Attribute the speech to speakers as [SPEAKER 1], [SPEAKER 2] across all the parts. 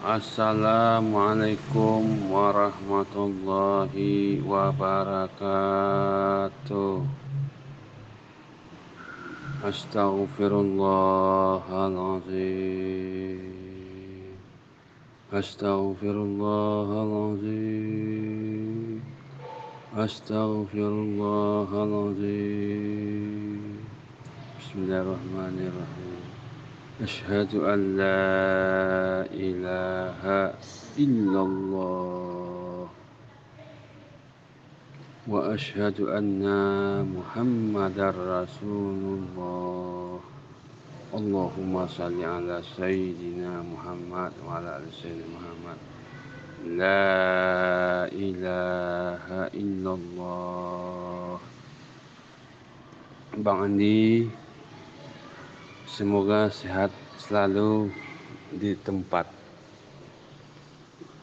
[SPEAKER 1] Assalamualaikum warahmatullahi wabarakatuh. Astaghfirullahaladzim. Astaghfirullahaladzim. Astaghfirullahaladzim. Bismillahirrahmanirrahim. أشهد أن لا إله إلا الله وأشهد أن محمدا رسول الله. اللهم صل على سيدنا محمد وعلى آل سيدنا محمد. لا إله إلا الله. Andi Semoga sehat selalu di tempat.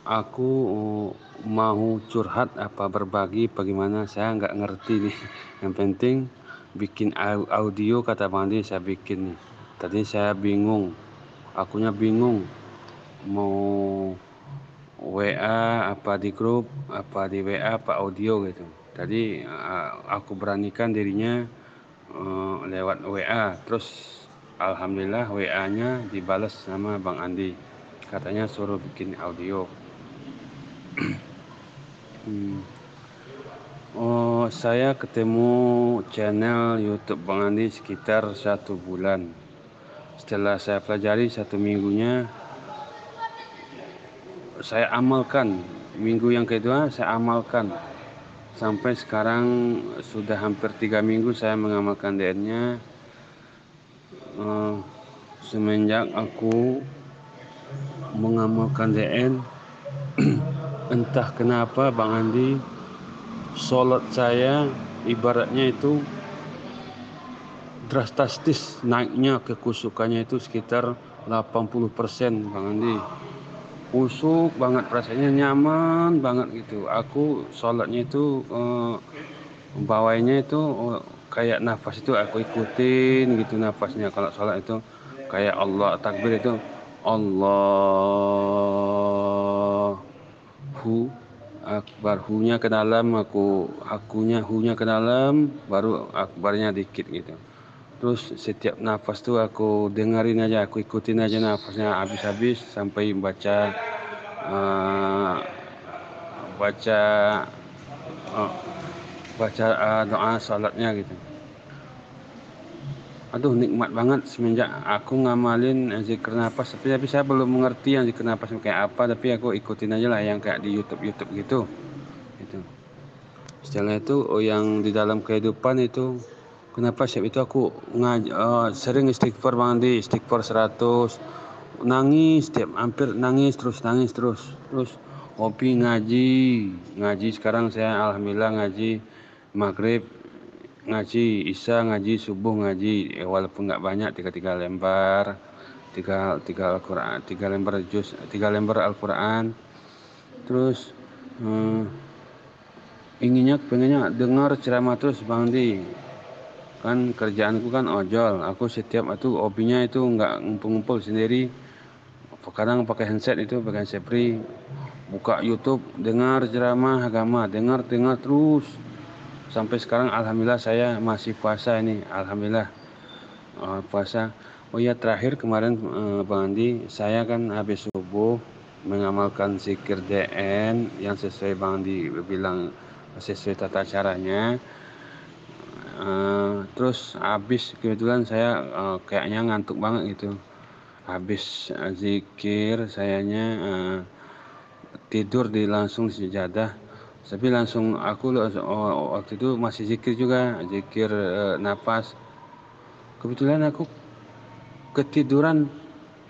[SPEAKER 1] Aku mau curhat apa berbagi bagaimana saya nggak ngerti nih. Yang penting bikin audio kata Bandi saya bikin nih. Tadi saya bingung. Akunya bingung mau WA apa di grup apa di WA apa audio gitu. Tadi aku beranikan dirinya uh, lewat WA terus Alhamdulillah WA-nya dibalas sama Bang Andi. Katanya suruh bikin audio. hmm. Oh, saya ketemu channel YouTube Bang Andi sekitar satu bulan. Setelah saya pelajari satu minggunya, saya amalkan. Minggu yang kedua saya amalkan. Sampai sekarang sudah hampir tiga minggu saya mengamalkan DN-nya uh, semenjak aku mengamalkan DN entah kenapa Bang Andi sholat saya ibaratnya itu drastis naiknya kekusukannya itu sekitar 80% Bang Andi. Kusuk banget rasanya nyaman banget gitu. Aku sholatnya itu uh, bawahnya itu uh, kayak nafas itu aku ikutin gitu nafasnya. Kalau sholat itu kayak Allah takbir itu Allah hu akbar. Hunya ke dalam aku akunya hunya ke dalam baru akbarnya dikit gitu. Terus setiap nafas tuh aku dengerin aja aku ikutin aja nafasnya habis-habis sampai baca uh, baca uh, baca uh, doa salatnya gitu aduh nikmat banget semenjak aku ngamalin zikir nafas tapi, tapi saya belum mengerti yang zikir nafas kayak apa. Tapi aku ikutin aja lah yang kayak di YouTube YouTube gitu. Itu. Setelah itu oh yang di dalam kehidupan itu kenapa siap itu aku ngaj uh, sering istighfar bang di. Istighfar 100 nangis setiap hampir nangis terus nangis terus terus. Hobi ngaji. Ngaji sekarang saya alhamdulillah ngaji maghrib ngaji isya ngaji subuh ngaji ya, walaupun nggak banyak tiga tiga lembar tiga tiga Al-Quran tiga lembar juz tiga lembar Al-Quran. Terus hmm, inginnya pengennya dengar ceramah terus bang di. Kan kerjaanku kan ojol aku setiap itu hobinya itu nggak ngumpul-ngumpul sendiri. Kadang pakai handset itu pakai handset buka YouTube dengar ceramah agama dengar dengar terus sampai sekarang alhamdulillah saya masih puasa ini. Alhamdulillah uh, puasa. Oh ya terakhir kemarin uh, Bang Andi saya kan habis subuh mengamalkan zikir DN yang sesuai Bang Andi bilang sesuai tata caranya. Uh, terus habis kebetulan saya uh, kayaknya ngantuk banget gitu. Habis zikir sayanya uh, tidur di langsung sejadah tapi langsung aku oh, waktu itu masih zikir juga zikir uh, nafas kebetulan aku ketiduran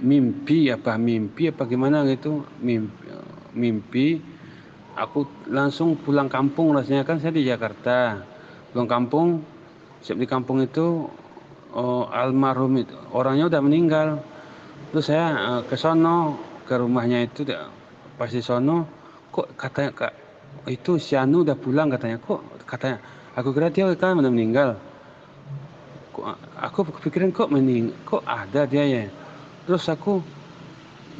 [SPEAKER 1] mimpi apa mimpi apa gimana gitu mimpi, mimpi. Aku langsung pulang kampung rasanya kan saya di Jakarta. Pulang kampung siap di kampung itu oh, almarhum itu orangnya udah meninggal. Terus saya uh, ke sono ke rumahnya itu pas di sono. Kok kak itu si Anu udah pulang katanya. Kok katanya aku kira dia kan udah meninggal. Aku kepikiran kok mening kok ada dia ya. Terus aku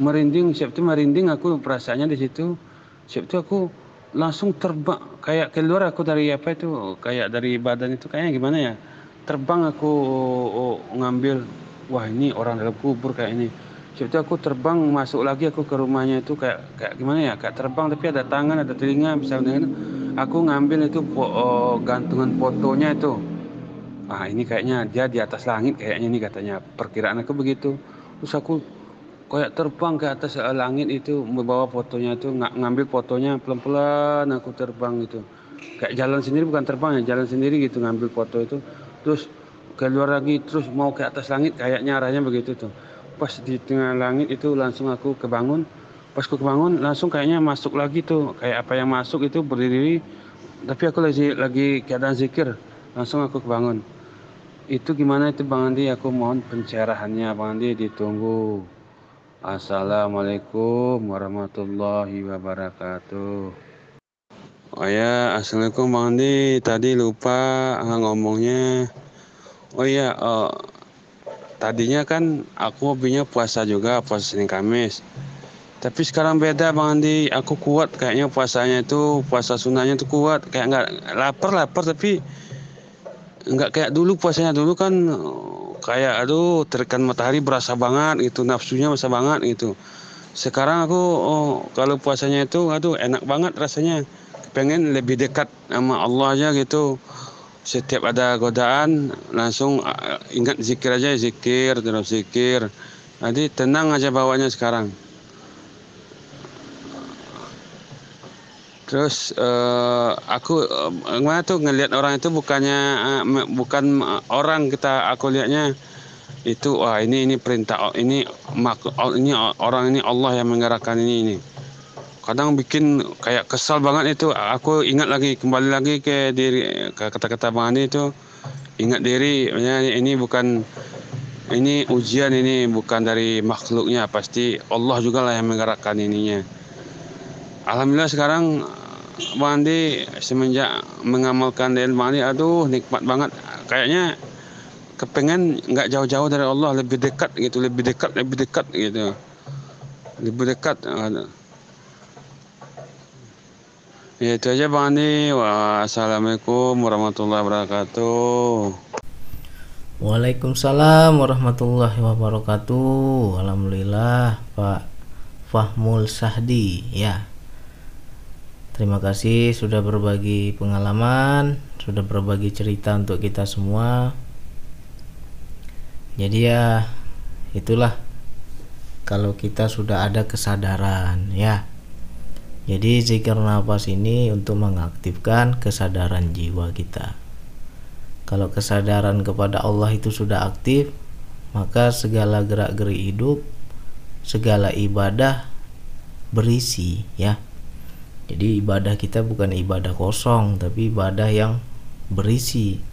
[SPEAKER 1] merinding siap itu merinding aku perasaannya di situ. Siap itu aku langsung terbang kayak keluar aku dari apa itu kayak dari badan itu kayaknya gimana ya. Terbang aku oh, oh, ngambil wah ini orang dalam kubur kayak ini itu aku terbang masuk lagi aku ke rumahnya itu kayak kayak gimana ya kayak terbang tapi ada tangan ada telinga bisa dengan aku ngambil itu oh, gantungan fotonya itu. Ah ini kayaknya dia di atas langit kayaknya ini katanya perkiraan aku begitu. Terus aku kayak terbang ke atas langit itu membawa fotonya itu nggak ngambil fotonya pelan-pelan aku terbang gitu. Kayak jalan sendiri bukan terbang ya jalan sendiri gitu ngambil foto itu. Terus keluar lagi terus mau ke atas langit kayaknya arahnya begitu tuh pas di tengah langit itu langsung aku kebangun. Pas aku kebangun langsung kayaknya masuk lagi tuh. Kayak apa yang masuk itu berdiri. Tapi aku lagi lagi keadaan zikir. Langsung aku kebangun. Itu gimana itu Bang Andi? Aku mohon pencerahannya Bang Andi ditunggu. Assalamualaikum warahmatullahi wabarakatuh. Oh ya Assalamualaikum Bang Andi. Tadi lupa ah, ngomongnya. Oh iya uh, tadinya kan aku hobinya puasa juga puasa Senin Kamis. Tapi sekarang beda Bang Andi. Aku kuat kayaknya puasanya itu puasa sunnahnya itu kuat. Kayak nggak lapar lapar tapi nggak kayak dulu puasanya. Dulu kan kayak aduh terikan matahari berasa banget gitu nafsunya berasa banget gitu. Sekarang aku oh, kalau puasanya itu aduh enak banget rasanya. Pengen lebih dekat sama Allah aja gitu setiap ada godaan langsung ingat zikir aja zikir terus zikir jadi tenang aja bawanya sekarang Terus uh, aku uh, gimana tuh ngelihat orang itu bukannya uh, bukan orang kita aku lihatnya itu wah ini ini perintah ini mak ini orang ini Allah yang menggerakkan ini ini. Kadang bikin kayak kesal banget itu. Aku ingat lagi kembali lagi ke diri ke kata-kata Bang Andi itu ingat diri ini bukan ini ujian ini bukan dari makhluknya pasti Allah juga lah yang menggerakkan ininya. Alhamdulillah sekarang Bang Andi semenjak mengamalkan dan Bang Andi aduh nikmat banget kayaknya kepengen nggak jauh-jauh dari Allah lebih dekat gitu lebih dekat lebih dekat gitu lebih dekat ya itu aja Bang Andi. Wassalamualaikum warahmatullahi wabarakatuh.
[SPEAKER 2] Waalaikumsalam warahmatullahi wabarakatuh. Alhamdulillah Pak Fahmul Sahdi. Ya. Terima kasih sudah berbagi pengalaman, sudah berbagi cerita untuk kita semua. Jadi ya itulah. Kalau kita sudah ada kesadaran ya. Jadi zikir nafas ini untuk mengaktifkan kesadaran jiwa kita. Kalau kesadaran kepada Allah itu sudah aktif, maka segala gerak-gerik hidup, segala ibadah berisi ya jadi ibadah kita bukan ibadah kosong, tapi ibadah yang berisi.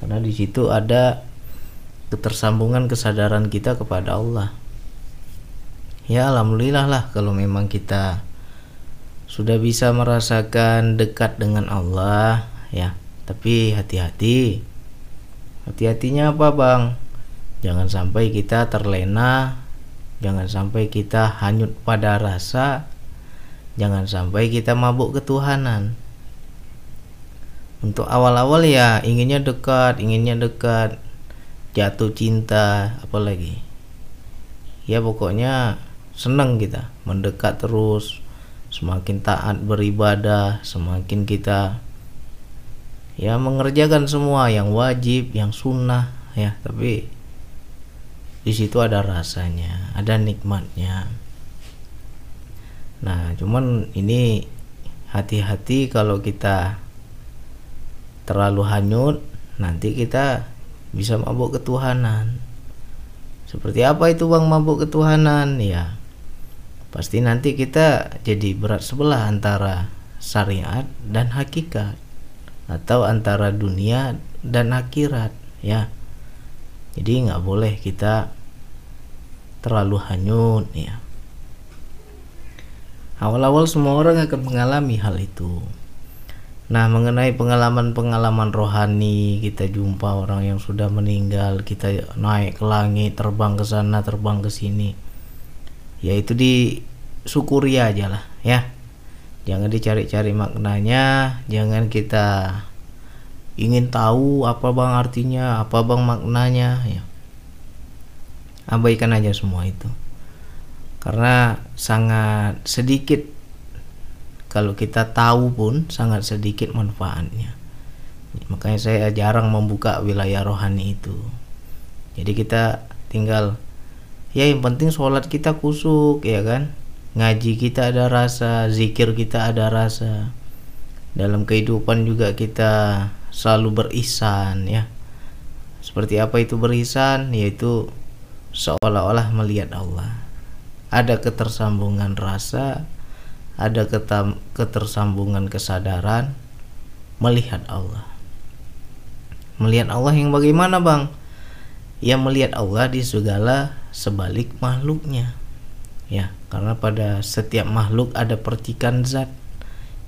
[SPEAKER 2] Karena di situ ada ketersambungan kesadaran kita kepada Allah. Ya alhamdulillah lah kalau memang kita sudah bisa merasakan dekat dengan Allah ya. Tapi hati-hati. Hati-hatinya apa, Bang? Jangan sampai kita terlena, jangan sampai kita hanyut pada rasa jangan sampai kita mabuk ketuhanan untuk awal-awal ya inginnya dekat inginnya dekat jatuh cinta apalagi ya pokoknya senang kita mendekat terus semakin taat beribadah semakin kita ya mengerjakan semua yang wajib yang sunnah ya tapi di situ ada rasanya ada nikmatnya Nah, cuman ini hati-hati kalau kita terlalu hanyut, nanti kita bisa mabuk ketuhanan. Seperti apa itu Bang mabuk ketuhanan? Ya. Pasti nanti kita jadi berat sebelah antara syariat dan hakikat atau antara dunia dan akhirat ya. Jadi nggak boleh kita terlalu hanyut ya Awal-awal semua orang akan mengalami hal itu. Nah, mengenai pengalaman-pengalaman rohani, kita jumpa orang yang sudah meninggal, kita naik ke langit, terbang ke sana, terbang ke sini. Yaitu disyukuri aja lah ya. Jangan dicari-cari maknanya jangan kita ingin tahu apa bang artinya apa bang maknanya ya. Abaikan aja semua itu. Karena sangat sedikit kalau kita tahu pun sangat sedikit manfaatnya. Makanya saya jarang membuka wilayah rohani itu. Jadi kita tinggal ya yang penting sholat kita kusuk ya kan? Ngaji kita ada rasa zikir kita ada rasa. Dalam kehidupan juga kita selalu berisan ya. Seperti apa itu berisan? Yaitu seolah-olah melihat Allah. Ada ketersambungan rasa ada ketersambungan kesadaran melihat Allah. Melihat Allah yang bagaimana bang? Yang melihat Allah di segala sebalik makhluknya. Ya karena pada setiap makhluk ada percikan zat.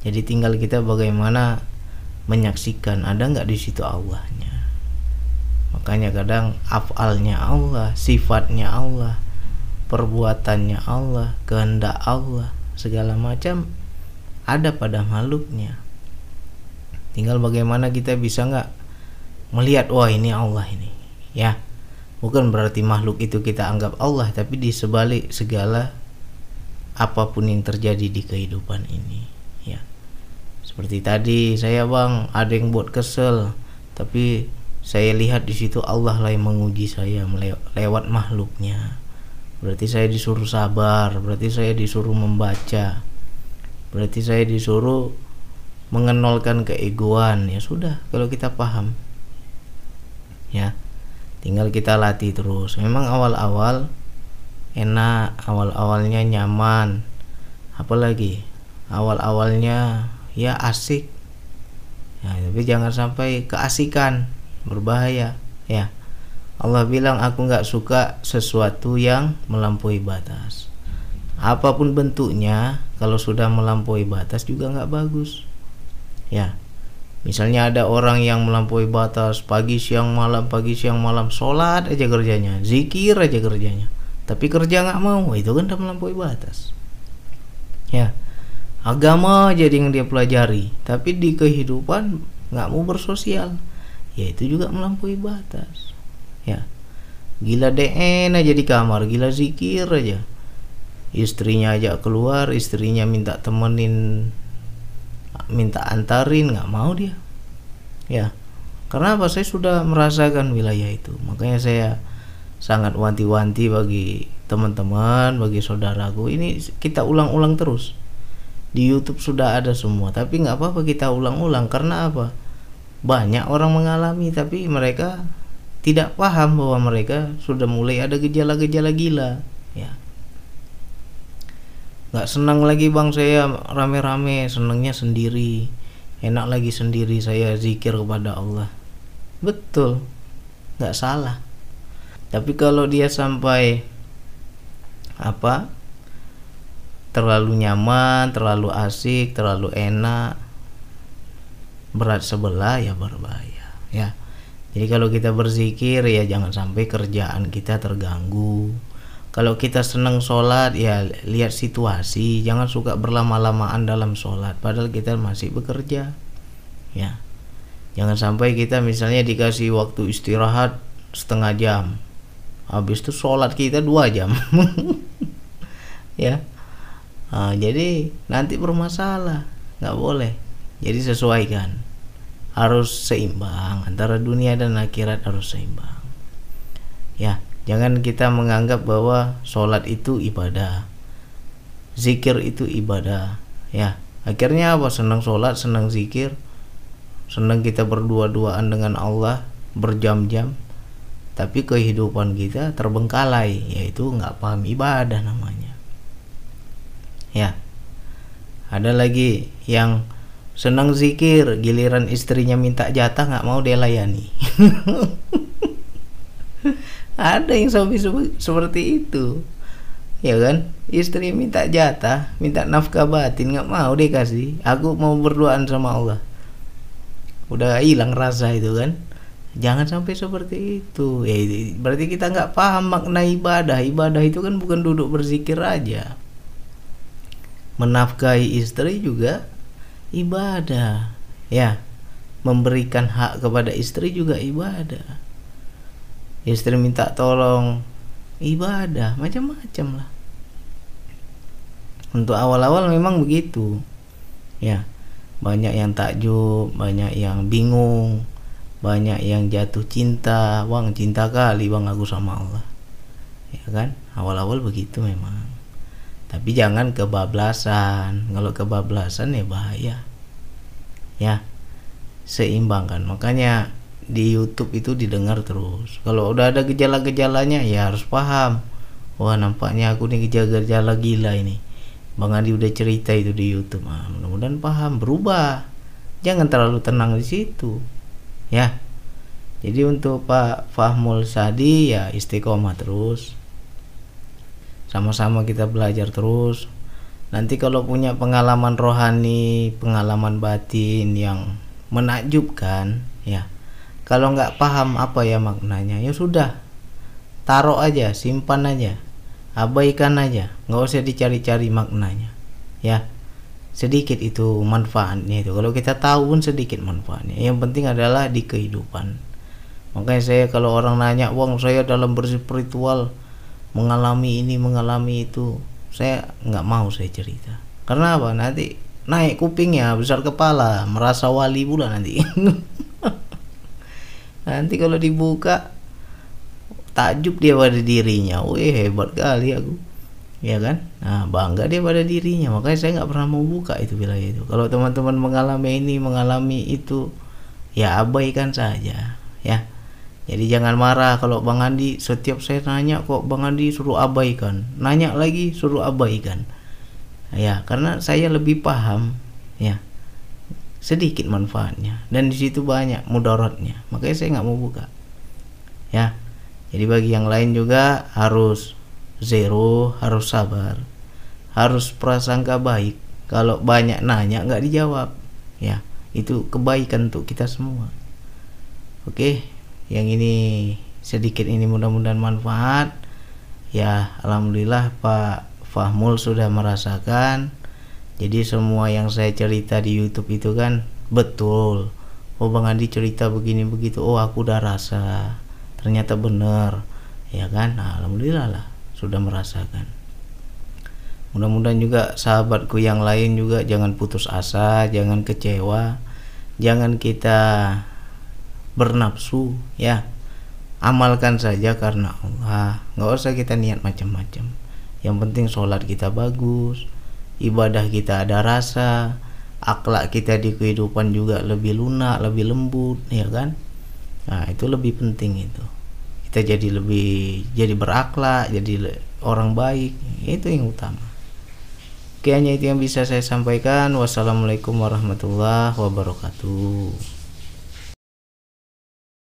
[SPEAKER 2] Jadi tinggal kita bagaimana menyaksikan ada nggak di situ Allahnya? Makanya kadang afalnya Allah sifatnya Allah perbuatannya Allah kehendak Allah segala macam ada pada makhluknya. Tinggal bagaimana kita bisa nggak melihat wah ini Allah ini. Ya bukan berarti makhluk itu kita anggap Allah tapi di sebalik segala apa pun yang terjadi di kehidupan ini ya. Seperti tadi saya bang ada yang buat kesel tapi saya lihat di situ Allah lah yang menguji saya lewat makhluknya. Berarti saya disuruh sabar berarti saya disuruh membaca berarti saya disuruh mengenolkan keegoan. Ya sudah kalau kita paham ya tinggal kita latih terus. Memang awal-awal enak awal-awalnya nyaman. Apalagi awal-awalnya ya asik. Ya tapi jangan sampai keasikan berbahaya. Ya Allah bilang aku nggak suka sesuatu yang melampaui batas. Apa pun bentuknya kalau sudah melampaui batas juga nggak bagus. Ya Misalnya ada orang yang melampaui batas pagi siang malam pagi siang malam sholat aja kerjanya, zikir aja kerjanya, tapi kerja nggak mau itu kan udah melampaui batas. Ya, agama jadi yang dia pelajari, tapi di kehidupan nggak mau bersosial, ya itu juga melampaui batas. Ya, gila DN aja di kamar, gila zikir aja, istrinya aja keluar, istrinya minta temenin minta antarin nggak mau dia. Ya karena apa? Saya sudah merasakan wilayah itu. Makanya saya sangat wanti-wanti bagi teman-teman bagi saudaraku. Ini kita ulang-ulang terus. Di YouTube sudah ada semua tapi nggak apa-apa kita ulang-ulang. Karena apa? Banyak orang mengalami tapi mereka tidak paham bahwa mereka sudah mulai ada gejala-gejala gila nggak senang lagi bang saya rame-rame senangnya sendiri. Enak lagi sendiri saya zikir kepada Allah. Betul nggak salah. Tapi kalau dia sampai apa terlalu nyaman terlalu asik terlalu enak berat sebelah ya berbahaya ya. Jadi kalau kita berzikir ya jangan sampai kerjaan kita terganggu kalau kita senang sholat ya lihat situasi. Jangan suka berlama-lamaan dalam sholat. Padahal kita masih bekerja. Ya. Jangan sampai kita misalnya dikasih waktu istirahat setengah jam. Habis itu sholat kita dua jam. Ya. Nah, jadi nanti bermasalah. Nggak boleh. Jadi sesuaikan. Harus seimbang. Antara dunia dan akhirat harus seimbang. Ya Jangan kita menganggap bahwa sholat itu ibadah, zikir itu ibadah. Ya, akhirnya apa? Senang sholat, senang zikir, senang kita berdua-duaan dengan Allah berjam-jam. Tapi kehidupan kita terbengkalai, yaitu nggak paham ibadah namanya. Ya, ada lagi yang senang zikir, giliran istrinya minta jatah nggak mau dia layani. ada yang suami seperti itu. Ya kan? Istri minta jatah minta nafkah batin nggak mau deh kasih aku mau berduaan sama Allah. Udah hilang rasa itu kan? Jangan sampai seperti itu. Ya berarti kita nggak paham makna ibadah. Ibadah itu kan bukan duduk berzikir aja. Menafkahi istri juga ibadah. Ya memberikan hak kepada istri juga ibadah istri minta tolong. Ibadah macam-macam lah. Untuk awal-awal memang begitu. Ya banyak yang takjub banyak yang bingung banyak yang jatuh cinta. Bang cinta kali bang aku sama Allah. Ya kan? Awal-awal begitu memang. Tapi jangan kebablasan. Kalau kebablasan ya bahaya. Ya seimbangkan. Makanya di YouTube itu didengar terus. Kalau udah ada gejala-gejalanya ya harus paham. Wah nampaknya aku nih gejala-gejala gila ini. Bang Adi udah cerita itu di YouTube. Nah, mudah-mudahan paham. Berubah. Jangan terlalu tenang di situ. Ya. Jadi untuk Pak Fahmul Sadi ya istiqomah terus. Sama-sama kita belajar terus. Nanti kalau punya pengalaman rohani pengalaman batin yang menakjubkan ya kalau nggak paham apa ya maknanya ya sudah. Taruh aja simpan aja. Abaikan aja. Nggak usah dicari-cari maknanya. Ya sedikit itu manfaatnya itu. Kalau kita tahu pun sedikit manfaatnya. Yang penting adalah di kehidupan. Makanya saya kalau orang nanya uang saya dalam berspiritual mengalami ini mengalami itu saya nggak mau saya cerita. Karena apa? Nanti naik kupingnya besar kepala merasa wali pula nanti nanti kalau dibuka takjub dia pada dirinya. Wih hebat kali aku. Ya kan? Nah bangga dia pada dirinya. Makanya saya nggak pernah mau buka itu wilayah itu. Kalau teman-teman mengalami ini mengalami itu ya abaikan saja ya. Jadi jangan marah kalau Bang Andi setiap saya nanya kok Bang Andi suruh abaikan. Nanya lagi suruh abaikan. Ya karena saya lebih paham ya sedikit manfaatnya dan di situ banyak mudaratnya. Makanya saya nggak mau buka. Ya. Jadi bagi yang lain juga harus zero harus sabar harus prasangka baik. Kalau banyak nanya nggak dijawab. Ya itu kebaikan untuk kita semua. Oke yang ini sedikit ini mudah-mudahan manfaat. Ya alhamdulillah Pak Fahmul sudah merasakan jadi semua yang saya cerita di YouTube itu kan betul. Oh Bang Andi cerita begini begitu. Oh aku udah rasa. Ternyata benar. Ya kan? Nah, alhamdulillah lah sudah merasakan. Mudah-mudahan juga sahabatku yang lain juga jangan putus asa jangan kecewa jangan kita bernafsu ya. Amalkan saja karena Allah. Nggak usah kita niat macam-macam. Yang penting sholat kita bagus ibadah kita ada rasa akhlak kita di kehidupan juga lebih lunak lebih lembut ya kan? Nah itu lebih penting itu. Kita jadi lebih jadi berakhlak jadi orang baik itu yang utama. Oke hanya itu yang bisa saya sampaikan. Wassalamualaikum warahmatullahi wabarakatuh